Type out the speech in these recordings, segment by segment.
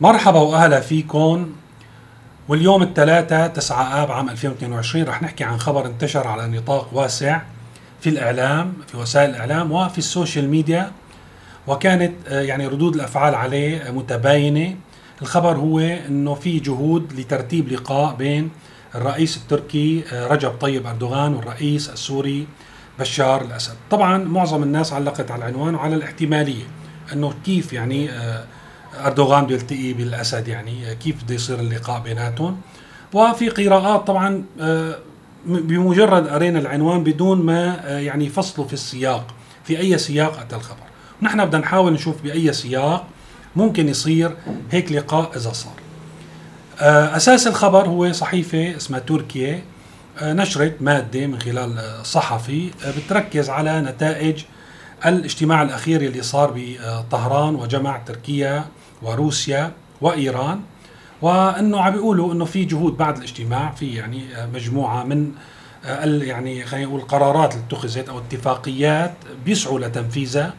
مرحبا وأهلا فيكم. واليوم الثلاثاء 9 آب عام 2022 رح نحكي عن خبر انتشر على نطاق واسع في الإعلام في وسائل الإعلام وفي ال social media. وكانت آه، يعني ردود الأفعال عليه متباينة. الخبر هو إنه في جهود لترتيب لقاء بين الرئيس التركي آه، رجب طيب أردوغان والرئيس السوري بشار الأسد. طبعا معظم الناس علقت على العنوان وعلى الاحتمالية إنه كيف يعني آه، أردوغان بده يلتقي بالأسد يعني كيف بده يصير اللقاء بيناتهم؟ وفي قراءات طبعا آه، بمجرد قرينا العنوان بدون ما آه، يعني يفصلوا في السياق في أي سياق أتى الخبر. نحن بدنا نحاول نشوف بأي سياق ممكن يصير هيك لقاء إذا صار. آه، أساس الخبر هو صحيفة اسمها تركيا نشرت مادة من خلال صحفي بتركز على نتائج الاجتماع الأخير اللي صار بطهران وجمع تركيا وروسيا وإيران وأنه عم بيقولوا إنه في جهود بعد الاجتماع في يعني مجموعة من يعني خلينا نقول قرارات اللي اتخذت أو اتفاقيات بيسعوا لتنفيذها.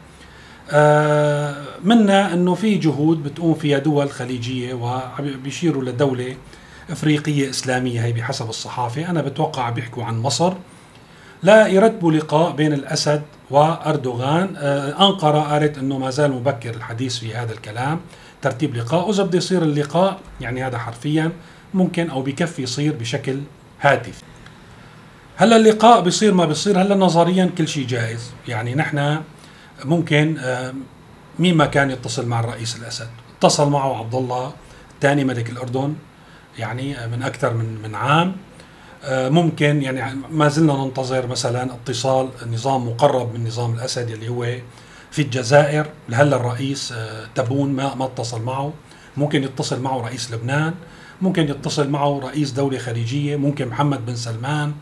منا إنه في جهود بتقوم فيها دول خليجية وبيشيروا لدولة أفريقية إسلامية هي بحسب الصحافة. أنا بتوقع بيحكوا عن مصر. لا يرتبوا لقاء بين الأسد وأردوغان. آه، أنقرة قالت إنه ما زال مبكر الحديث في هذا الكلام. ترتيب لقاء وإذا بده يصير اللقاء يعني هذا حرفيا ممكن أو بكفي يصير بشكل هاتفي هلأ اللقاء بيصير ما بيصير هلأ نظريا كل شيء جائز يعني نحن ممكن آه، مين ما كان يتصل مع الرئيس الأسد. اتصل معه عبد الله الثاني ملك الأردن يعني من أكثر من من عام. آه، ممكن يعني ما زلنا ننتظر مثلا اتصال نظام مقرب من نظام الأسد اللي هو في الجزائر. هلا الرئيس آه، تبون ما ما اتصل معه. ممكن يتصل معه رئيس لبنان. ممكن يتصل معه رئيس دولة خليجية. ممكن محمد بن سلمان.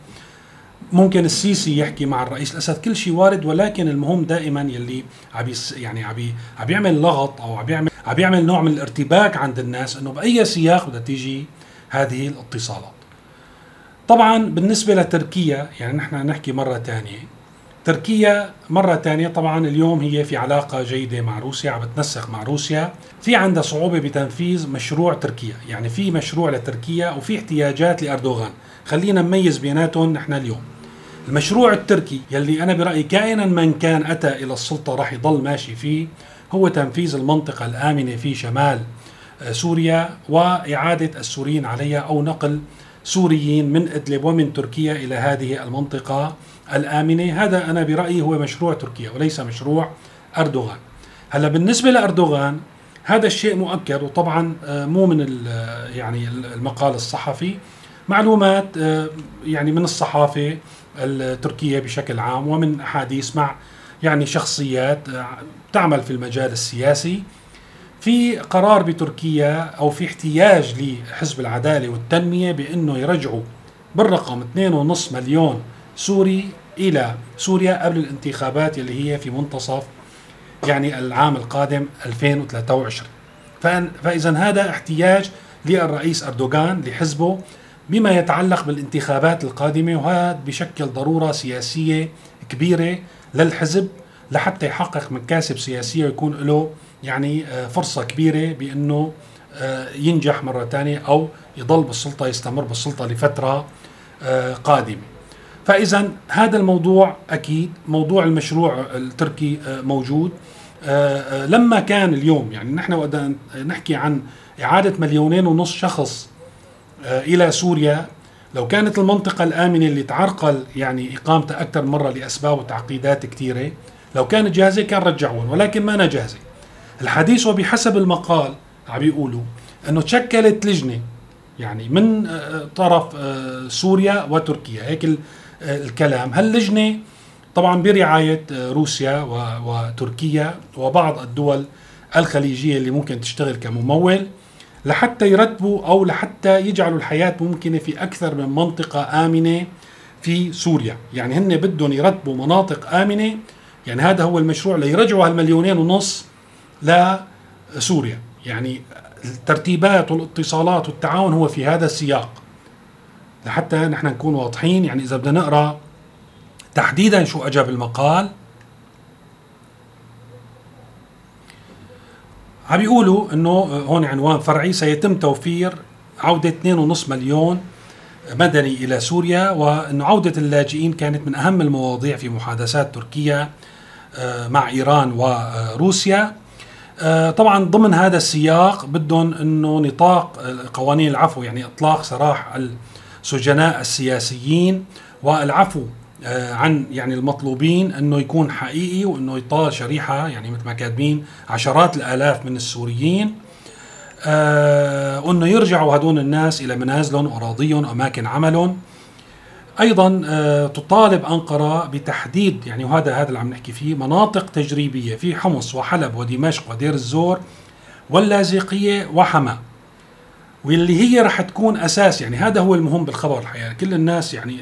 ممكن السيسي يحكي مع الرئيس الأسد. كل شيء وارد ولكن المهم دائما يلي عم يعني عم عم يعمل لغط أو عم يعمل عم يعمل نوع من الارتباك عند الناس إنه بأي سياق بدها تيجي هذه الاتصالات. طبعا بالنسبة لتركيا يعني نحن نحكي مرة ثانية تركيا مرة ثانية طبعا اليوم هي في علاقة جيدة مع روسيا عم بتنسق مع روسيا. في عندها صعوبة بتنفيذ مشروع تركيا يعني في مشروع لتركيا وفي احتياجات لأردوغان. خلينا نميز بيناتهم نحن اليوم. المشروع التركي يلي أنا برأيي كائنا من كان أتى إلى السلطة راح يضل ماشي فيه هو تنفيذ المنطقة الآمنة في شمال آه، سوريا وإعادة السوريين عليها أو نقل سوريين من إدلب ومن تركيا إلى هذه المنطقة. الآمنة، هذا أنا برأيي هو مشروع تركيا وليس مشروع أردوغان. هلأ بالنسبة لأردوغان هذا الشيء مؤكد وطبعا آه، مو من يعني المقال الصحفي معلومات آه، يعني من الصحافة التركية بشكل عام ومن أحاديث مع يعني شخصيات آه، تعمل في المجال السياسي في قرار بتركيا أو في احتياج لحزب العدالة والتنمية بأنه يرجعوا بالرقم 2.5 مليون سوري إلى سوريا قبل الانتخابات اللي هي في منتصف يعني العام القادم 2023 فاذا هذا احتياج للرئيس أردوغان لحزبه بما يتعلق بالانتخابات القادمة وهذا بشكل ضرورة سياسية كبيرة للحزب لحتى يحقق مكاسب سياسيه ويكون له يعني آه، فرصة كبيرة بأنه آه، ينجح مرة ثانية أو يضل بالسلطة يستمر بالسلطة لفترة آه، قادمة. فإذا هذا الموضوع أكيد موضوع المشروع التركي موجود. لما كان اليوم يعني نحن وقت نحكي عن إعادة مليونين ونص شخص إلى سوريا لو كانت المنطقة الآمنة اللي تعرقل يعني إقامتها أكثر مرة لأسباب وتعقيدات كثيرة لو كانت جاهزة كان رجعون ولكن ما أنا جاهزة. الحديث وبحسب المقال عم بيقولوا إنه تشكلت لجنة يعني من آه، طرف آه، سوريا وتركيا. هيك الكلام. هاللجنة طبعا برعاية آه، روسيا وتركيا وبعض الدول الخليجية اللي ممكن تشتغل كممول لحتى يرتبوا أو لحتى يجعلوا الحياة ممكنة في أكثر من منطقة آمنة في سوريا، يعني هن بدهم يرتبوا مناطق آمنة يعني هذا هو المشروع ليرجعوا هالمليونين ونص لسوريا. يعني الترتيبات والاتصالات والتعاون هو في هذا السياق. لحتى نحن نكون واضحين. يعني إذا بدنا نقرأ تحديدا شو اجى بالمقال عم بيقولوا إنه هون عنوان فرعي سيتم توفير عودة 2.5 مليون مدني إلى سوريا وإنه عودة اللاجئين كانت من أهم المواضيع في محادثات تركيا آه، مع إيران وروسيا. آه، طبعا ضمن هذا السياق بدهم إنه نطاق قوانين العفو يعني إطلاق سراح السجناء السياسيين والعفو آه، عن يعني المطلوبين أنه يكون حقيقي وأنه يطال شريحة يعني مثل ما كاتبين عشرات الآلاف من السوريين آه وأنه يرجعوا هدول الناس إلى منازلهم واراضيهم واماكن عملهم. أيضا آه تطالب أنقرة بتحديد يعني وهذا هذا اللي عم نحكي فيه مناطق تجريبية في حمص وحلب ودمشق ودير الزور واللاذقية وحما واللي هي رح تكون أساس يعني هذا هو المهم بالخبر الحقيقة. كل الناس يعني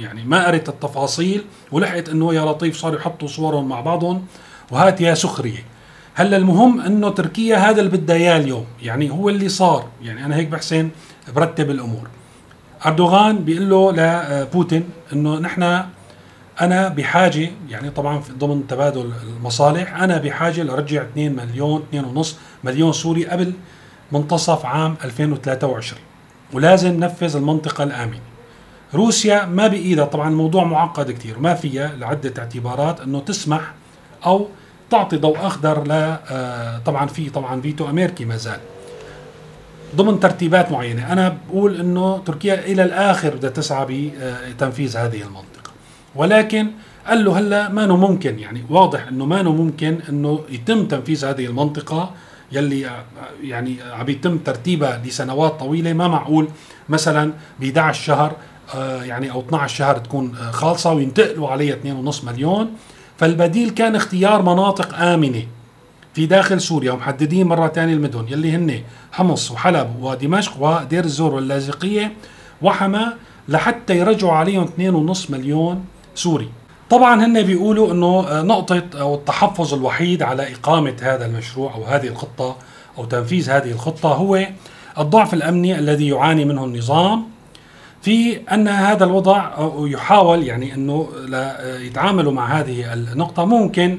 يعني ما قريت التفاصيل ولحقت إنه يا لطيف صاروا يحطوا صورهم مع بعضهم وهات يا سخرية. هلأ المهم إنه تركيا هذا اللي بدها إياه اليوم يعني هو اللي صار. يعني أنا هيك بحسن برتب الأمور. أردوغان بيقول له لبوتين إنه نحن أنا بحاجة يعني طبعا ضمن تبادل المصالح أنا بحاجة لرجع 2 مليون 2.5 مليون سوري قبل منتصف عام 2023 ولازم ننفذ المنطقة الآمنة. روسيا ما بإيدها طبعا الموضوع معقد كثير ما فيها لعدة اعتبارات أنه تسمح أو تعطي ضوء أخضر ل آه، طبعا في طبعا فيتو أمريكي ما زال. ضمن ترتيبات معينة أنا بقول أنه تركيا إلى الآخر بدها تسعى بتنفيذ هذه المنطقة. ولكن قال له هلأ ما ممكن يعني واضح إنه ما ممكن إنه يتم تنفيذ هذه المنطقة يلي يعني عم يتم ترتيبها لسنوات طويلة ما معقول مثلا ب 11 شهر آه، يعني أو 12 شهر تكون آه، خالصة وينتقلوا عليها 2.5 مليون. فالبديل كان اختيار مناطق آمنة في داخل سوريا ومحددين مرة ثانية المدن يلي هن حمص وحلب ودمشق ودير الزور واللاذقية وحما لحتى يرجعوا عليهم 2.5 مليون سوري. طبعا هن بيقولوا إنه آه، نقطة أو التحفظ الوحيد على إقامة هذا المشروع أو هذه الخطة أو تنفيذ هذه الخطة هو الضعف الأمني الذي يعاني منه النظام في أن هذا الوضع يحاول يعني إنه آه، يتعاملوا مع هذه النقطة. ممكن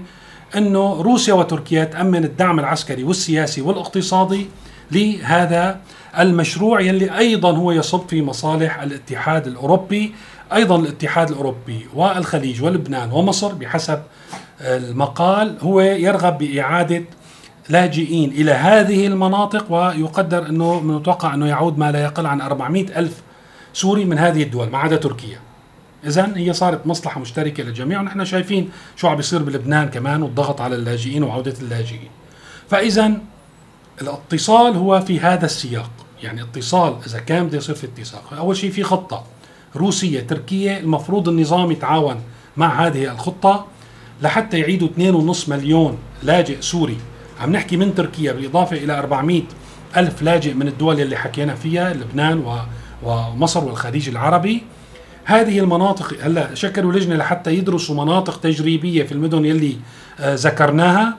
إنه روسيا وتركيا تأمن الدعم العسكري والسياسي والاقتصادي لهذا المشروع يلي أيضا هو يصب في مصالح الاتحاد الأوروبي أيضا الاتحاد الأوروبي والخليج ولبنان ومصر بحسب المقال هو يرغب بإعادة لاجئين إلى هذه المناطق ويقدر إنه من المتوقع إنه يعود ما لا يقل عن 400 ألف سوري من هذه الدول ما عدا تركيا. اذا هي صارت مصلحة مشتركة للجميع ونحن شايفين شو عم بيصير بلبنان كمان والضغط على اللاجئين وعودة اللاجئين. فاذا الاتصال هو في هذا السياق. يعني اتصال إذا كان بده يصير في اتساق. أول شيء في خطة. روسية تركيا المفروض النظام يتعاون مع هذه الخطة لحتى يعيدوا 2.5 مليون لاجئ سوري. عم نحكي من تركيا بالإضافة إلى 400 ألف لاجئ من الدول اللي حكينا فيها لبنان ومصر والخليج العربي. هذه المناطق هلأ شكلوا لجنة لحتى يدرسوا مناطق تجريبية في المدن يلي آه ذكرناها.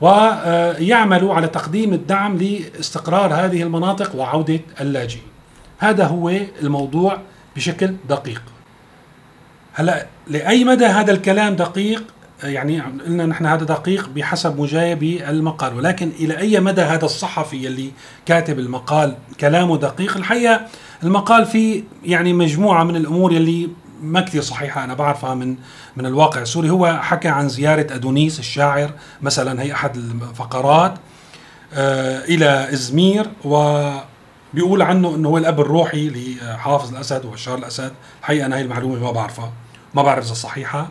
ويعملوا على تقديم الدعم لاستقرار هذه المناطق وعودة اللاجئين. هذا هو الموضوع بشكل دقيق. هلا لأي مدى هذا الكلام دقيق؟ يعني قلنا نحن هذا دقيق بحسب مجاية بالمقال ولكن إلى أي مدى هذا الصحفي اللي كاتب المقال كلامه دقيق؟ الحقيقة المقال فيه يعني مجموعة من الأمور اللي ما كثير صحيحة أنا بعرفها من من الواقع السوري. هو حكى عن زيارة أدونيس الشاعر مثلا هي أحد الفقرات آه إلى إزمير و بيقول عنه إنه هو الأب الروحي لحافظ الأسد وبشار الأسد. الحقيقة أنا هي المعلومة ما بعرفها ما بعرف إذا صحيحة.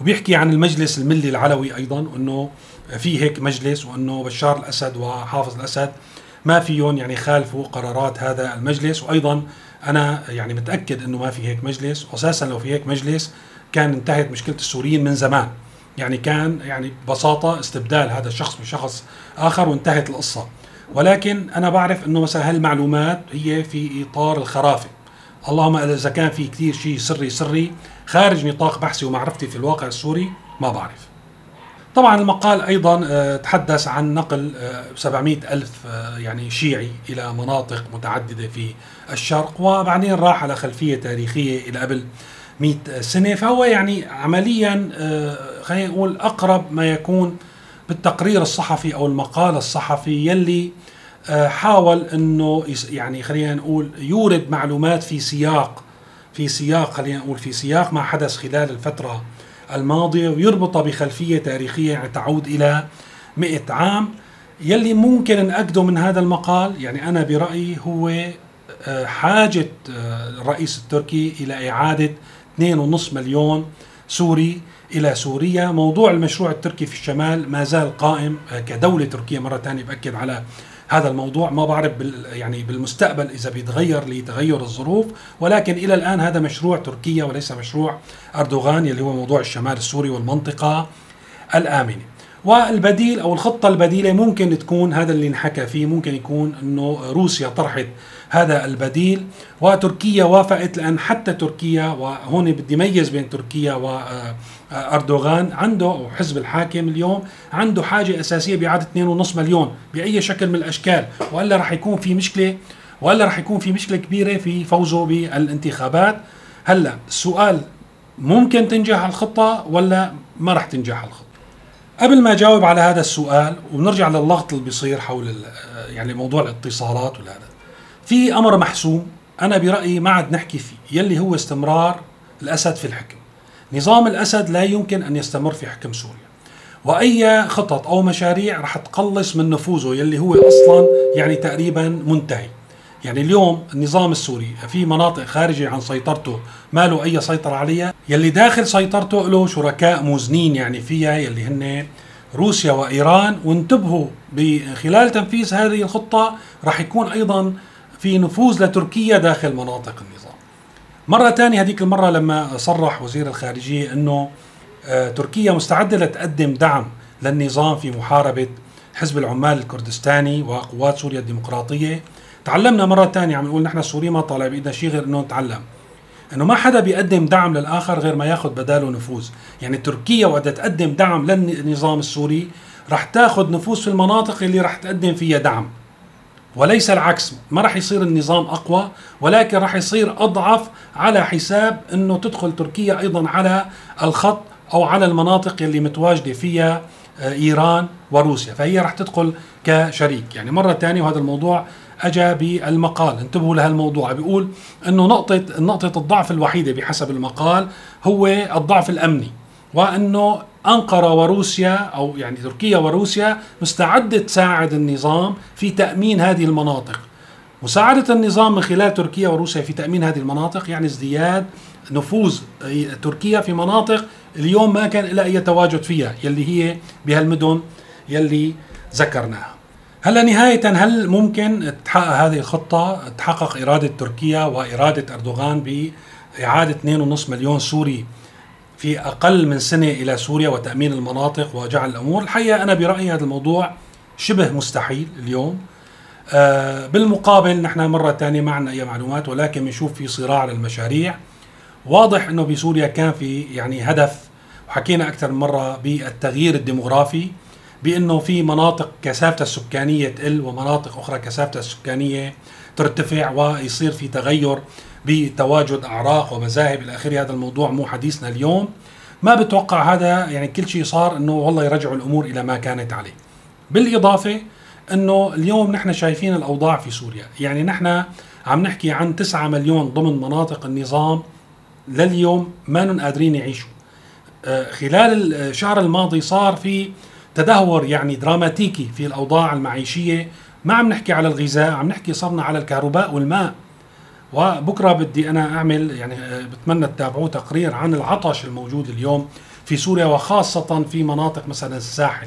وبيحكي عن المجلس الملي العلوي أيضا انه في هيك مجلس وإنه بشار الأسد وحافظ الأسد ما فيهم يعني خالفوا قرارات هذا المجلس. وأيضا أنا يعني متأكد إنه ما في هيك مجلس. واساسا لو في هيك مجلس كان انتهت مشكلة السوريين من زمان. يعني كان يعني ببساطة استبدال هذا الشخص بشخص آخر وانتهت القصة. ولكن أنا بعرف إنه مثلا هالمعلومات هي في إطار الخرافة. اللهم إذا كان في كثير شيء سري سري خارج نطاق بحثي ومعرفتي في الواقع السوري ما بعرف. طبعا المقال أيضا آه، تحدث عن نقل 700 آه، ألف آه، يعني شيعي إلى مناطق متعددة في الشرق وبعدين راح على خلفية تاريخية إلى قبل 100 سنة. فهو يعني عمليا خلينا نقول أقرب ما يكون بالتقرير الصحفي أو المقال الصحفي يلي آه، حاول إنه يعني خلينا نقول يورد معلومات في سياق في سياق خلينا نقول في سياق ما حدث خلال الفترة الماضية ويربطها بخلفية تاريخية يعني تعود إلى 100 عام. يلي ممكن نأكده من هذا المقال يعني أنا برأيي هو آه، حاجة آه، الرئيس التركي إلى إعادة 2.5 مليون سوري إلى سوريا، موضوع المشروع التركي في الشمال ما زال قائم كدولة تركية. مرة ثانية بأكد على هذا الموضوع. ما بعرف بال يعني بالمستقبل إذا بيتغير لتغير الظروف. ولكن إلى الآن هذا مشروع تركيا وليس مشروع أردوغان يلي هو موضوع الشمال السوري والمنطقة الآمنة. والبديل أو الخطة البديلة ممكن تكون هذا اللي انحكى فيه. ممكن يكون إنه روسيا طرحت هذا البديل وتركيا وافقت لأن حتى تركيا وهون بدي ميز بين تركيا واردوغان عنده أو حزب الحاكم اليوم عنده حاجة أساسية بإعادة 2.5 مليون بأي شكل من الأشكال وإلا راح يكون في مشكلة وإلا راح يكون في مشكلة كبيرة في فوزه بالانتخابات. هلأ السؤال ممكن تنجح الخطة ولا ما راح تنجح الخطة؟ قبل ما أجاوب على هذا السؤال ونرجع للغط اللي بيصير حول يعني موضوع الاتصالات وهذا في أمر محسوم أنا برأيي ما عاد نحكي فيه يلي هو استمرار الأسد في الحكم. نظام الأسد لا يمكن أن يستمر في حكم سوريا. وأي خطط أو مشاريع رح تقلص من نفوذه يلي هو أصلا يعني تقريبا منتهي. يعني اليوم النظام السوري في مناطق خارجة عن سيطرته ما له أي سيطرة عليها يلي داخل سيطرته له شركاء موزنين يعني فيها يلي هن روسيا وإيران وانتبهوا خلال تنفيذ هذه الخطة راح يكون أيضا في نفوذ لتركيا داخل مناطق النظام. مرة ثانية هذيك المرة لما صرح وزير الخارجية أنه آه، تركيا مستعدة لتقدم دعم للنظام في محاربة حزب العمال الكردستاني وقوات سوريا الديمقراطية. تعلمنا مرة ثانية عم نقول نحن السوريين ما طالع بإيدنا شيء غير أنه نتعلم. إنه ما حدا بيقدم دعم للآخر غير ما ياخذ بداله نفوذ، يعني تركيا وقت تقدم دعم للنظام السوري رح تاخذ نفوذ في المناطق اللي رح تقدم فيها دعم. وليس العكس. ما راح يصير النظام أقوى ولكن راح يصير أضعف على حساب إنه تدخل تركيا أيضا على الخط أو على المناطق اللي متواجدة فيها آه، إيران وروسيا. فهي راح تدخل كشريك. يعني مرة ثانية وهذا الموضوع اجى بالمقال. انتبهوا لهالموضوع. بيقول إنه نقطه نقطة الضعف الوحيدة بحسب المقال هو الضعف الأمني. وأنه أنقرة وروسيا أو يعني تركيا وروسيا مستعدة تساعد النظام في تأمين هذه المناطق. مساعدة النظام من خلال تركيا وروسيا في تأمين هذه المناطق يعني ازدياد نفوذ تركيا في مناطق اليوم ما كان لها أي تواجد فيها يلي هي بهالمدن يلي ذكرناها. هلا نهاية هل ممكن تحقق هذه الخطة؟ تحقق إرادة تركيا وإرادة أردوغان بإعادة 2.5 مليون سوري في أقل من سنة إلى سوريا وتأمين المناطق وجعل الأمور الحقيقة أنا برأيي هذا الموضوع شبه مستحيل اليوم. آه بالمقابل نحن مرة ثانية ما عندنا أي معلومات ولكن بنشوف في صراع للمشاريع. واضح أنه بسوريا كان في يعني هدف وحكينا أكثر من مرة بالتغيير الديموغرافي. بأنه في مناطق كثافتها السكانية تقل ومناطق أخرى كثافتها السكانية ترتفع ويصير في تغير بتواجد أعراق ومذاهب إلى آخره. هذا الموضوع مو حديثنا اليوم. ما بتوقع هذا يعني كل شيء صار إنه والله يرجعوا الأمور إلى ما كانت عليه. بالإضافة إنه اليوم نحن شايفين الأوضاع في سوريا. يعني نحن عم نحكي عن 9 مليون ضمن مناطق النظام لليوم ما قادرين يعيشوا. آه، خلال الشهر الماضي صار في تدهور يعني دراماتيكي في الأوضاع المعيشية. ما عم نحكي على الغذاء عم نحكي صرنا على الكهرباء والماء. وبكرة بدي أنا أعمل يعني آه، بتمنى تتابعوه تقرير عن العطش الموجود اليوم في سوريا وخاصة في مناطق مثلا الساحل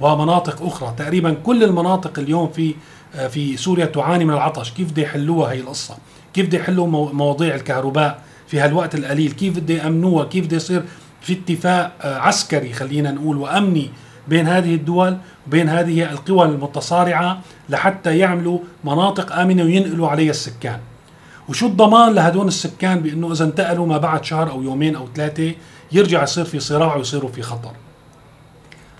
ومناطق أخرى. تقريبا كل المناطق اليوم في آه، في سوريا تعاني من العطش. كيف بده يحلوها هي القصة؟ كيف بده يحلوا مواضيع الكهرباء في هالوقت القليل؟ كيف بده يأمنوها؟ كيف بده يصير في اتفاق آه، عسكري خلينا نقول وأمني بين هذه الدول وبين هذه القوى المتصارعة لحتى يعملوا مناطق آمنة وينقلوا عليها السكان. وشو الضمان لهدول السكان بأنه إذا انتقلوا ما بعد شهر أو يومين أو ثلاثة يرجع يصير في صراع ويصيروا في خطر؟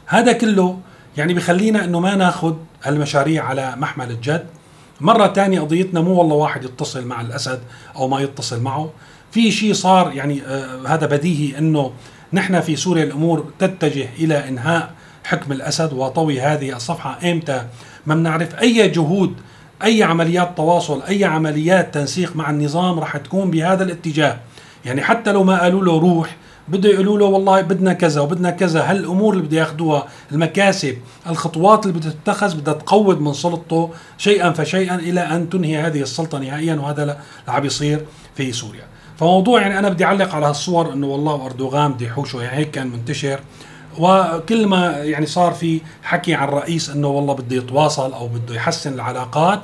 هذا كله يعني بخلينا إنه ما ناخذ هالمشاريع على محمل الجد. مرة ثانية قضيتنا مو والله واحد يتصل مع الأسد أو ما يتصل معه. في شيء صار يعني آه هذا بديهي أنه نحن في سوريا الأمور تتجه إلى إنهاء حكم الأسد وطوي هذه الصفحة إمتى؟ ما بنعرف. أي جهود أي عمليات تواصل أي عمليات تنسيق مع النظام راح تكون بهذا الاتجاه. يعني حتى لو ما قالوا له روح بده يقولوا له والله بدنا كذا وبدنا كذا هالأمور اللي بده ياخذوها المكاسب الخطوات اللي بدها تتخذ بدها تقوض من سلطته شيئا فشيئا إلى أن تنهي هذه السلطة نهائيا وهذا اللي عم يصير في سوريا. فموضوع يعني أنا بدي أعلق على هالصور إنه والله أردوغان بده يحوشه يعني هيك كان منتشر. وكل ما يعني صار في حكي عن الرئيس إنه والله بده يتواصل أو بده يحسن العلاقات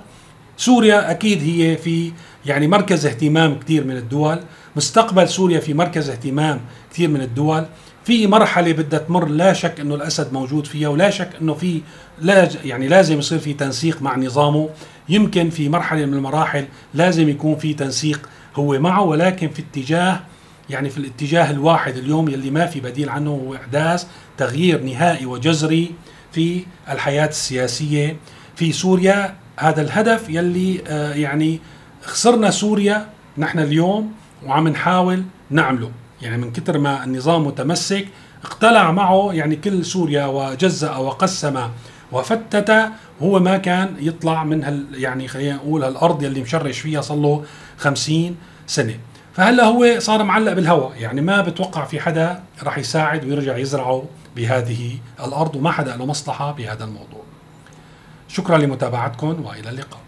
سوريا أكيد هي في يعني مركز اهتمام كثير من الدول مستقبل سوريا في مركز اهتمام كثير من الدول. في مرحلة بدها تمر لا شك إنه الأسد موجود فيها ولا شك إنه في لا يعني لازم يصير في تنسيق مع نظامه. يمكن في مرحلة من المراحل لازم يكون في تنسيق هو معه ولكن في اتجاه يعني في الاتجاه الواحد اليوم يلي ما في بديل عنه هو إحداث تغيير نهائي وجذري في الحياة السياسية في سوريا. هذا الهدف يلي آه يعني خسرنا سوريا نحن اليوم وعم نحاول نعمله. يعني من كثر ما النظام متمسك اقتلع معه يعني كل سوريا وجزأ وقسم وفتت هو ما كان يطلع من هال يعني خلينا نقول هالأرض يلي مشرش فيها صار له 50 سنة. فهلا هو صار معلق بالهواء. يعني ما بتوقع في حدا راح يساعد ويرجع يزرعه بهذه الأرض وما حدا له مصلحة بهذا الموضوع. شكرا لمتابعتكم وإلى اللقاء.